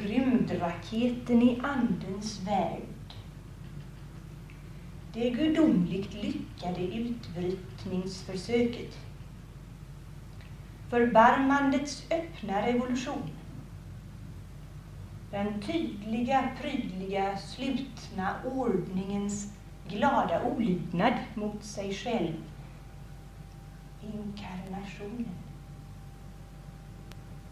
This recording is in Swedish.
rymdraketen i Andens värld. Det gudomligt lyckade utbrytningsförsöket. Förbarmandets öppna revolution. Den tydliga, prydliga, slutna ordningens glada olydnad mot sig själv. Inkarnationen.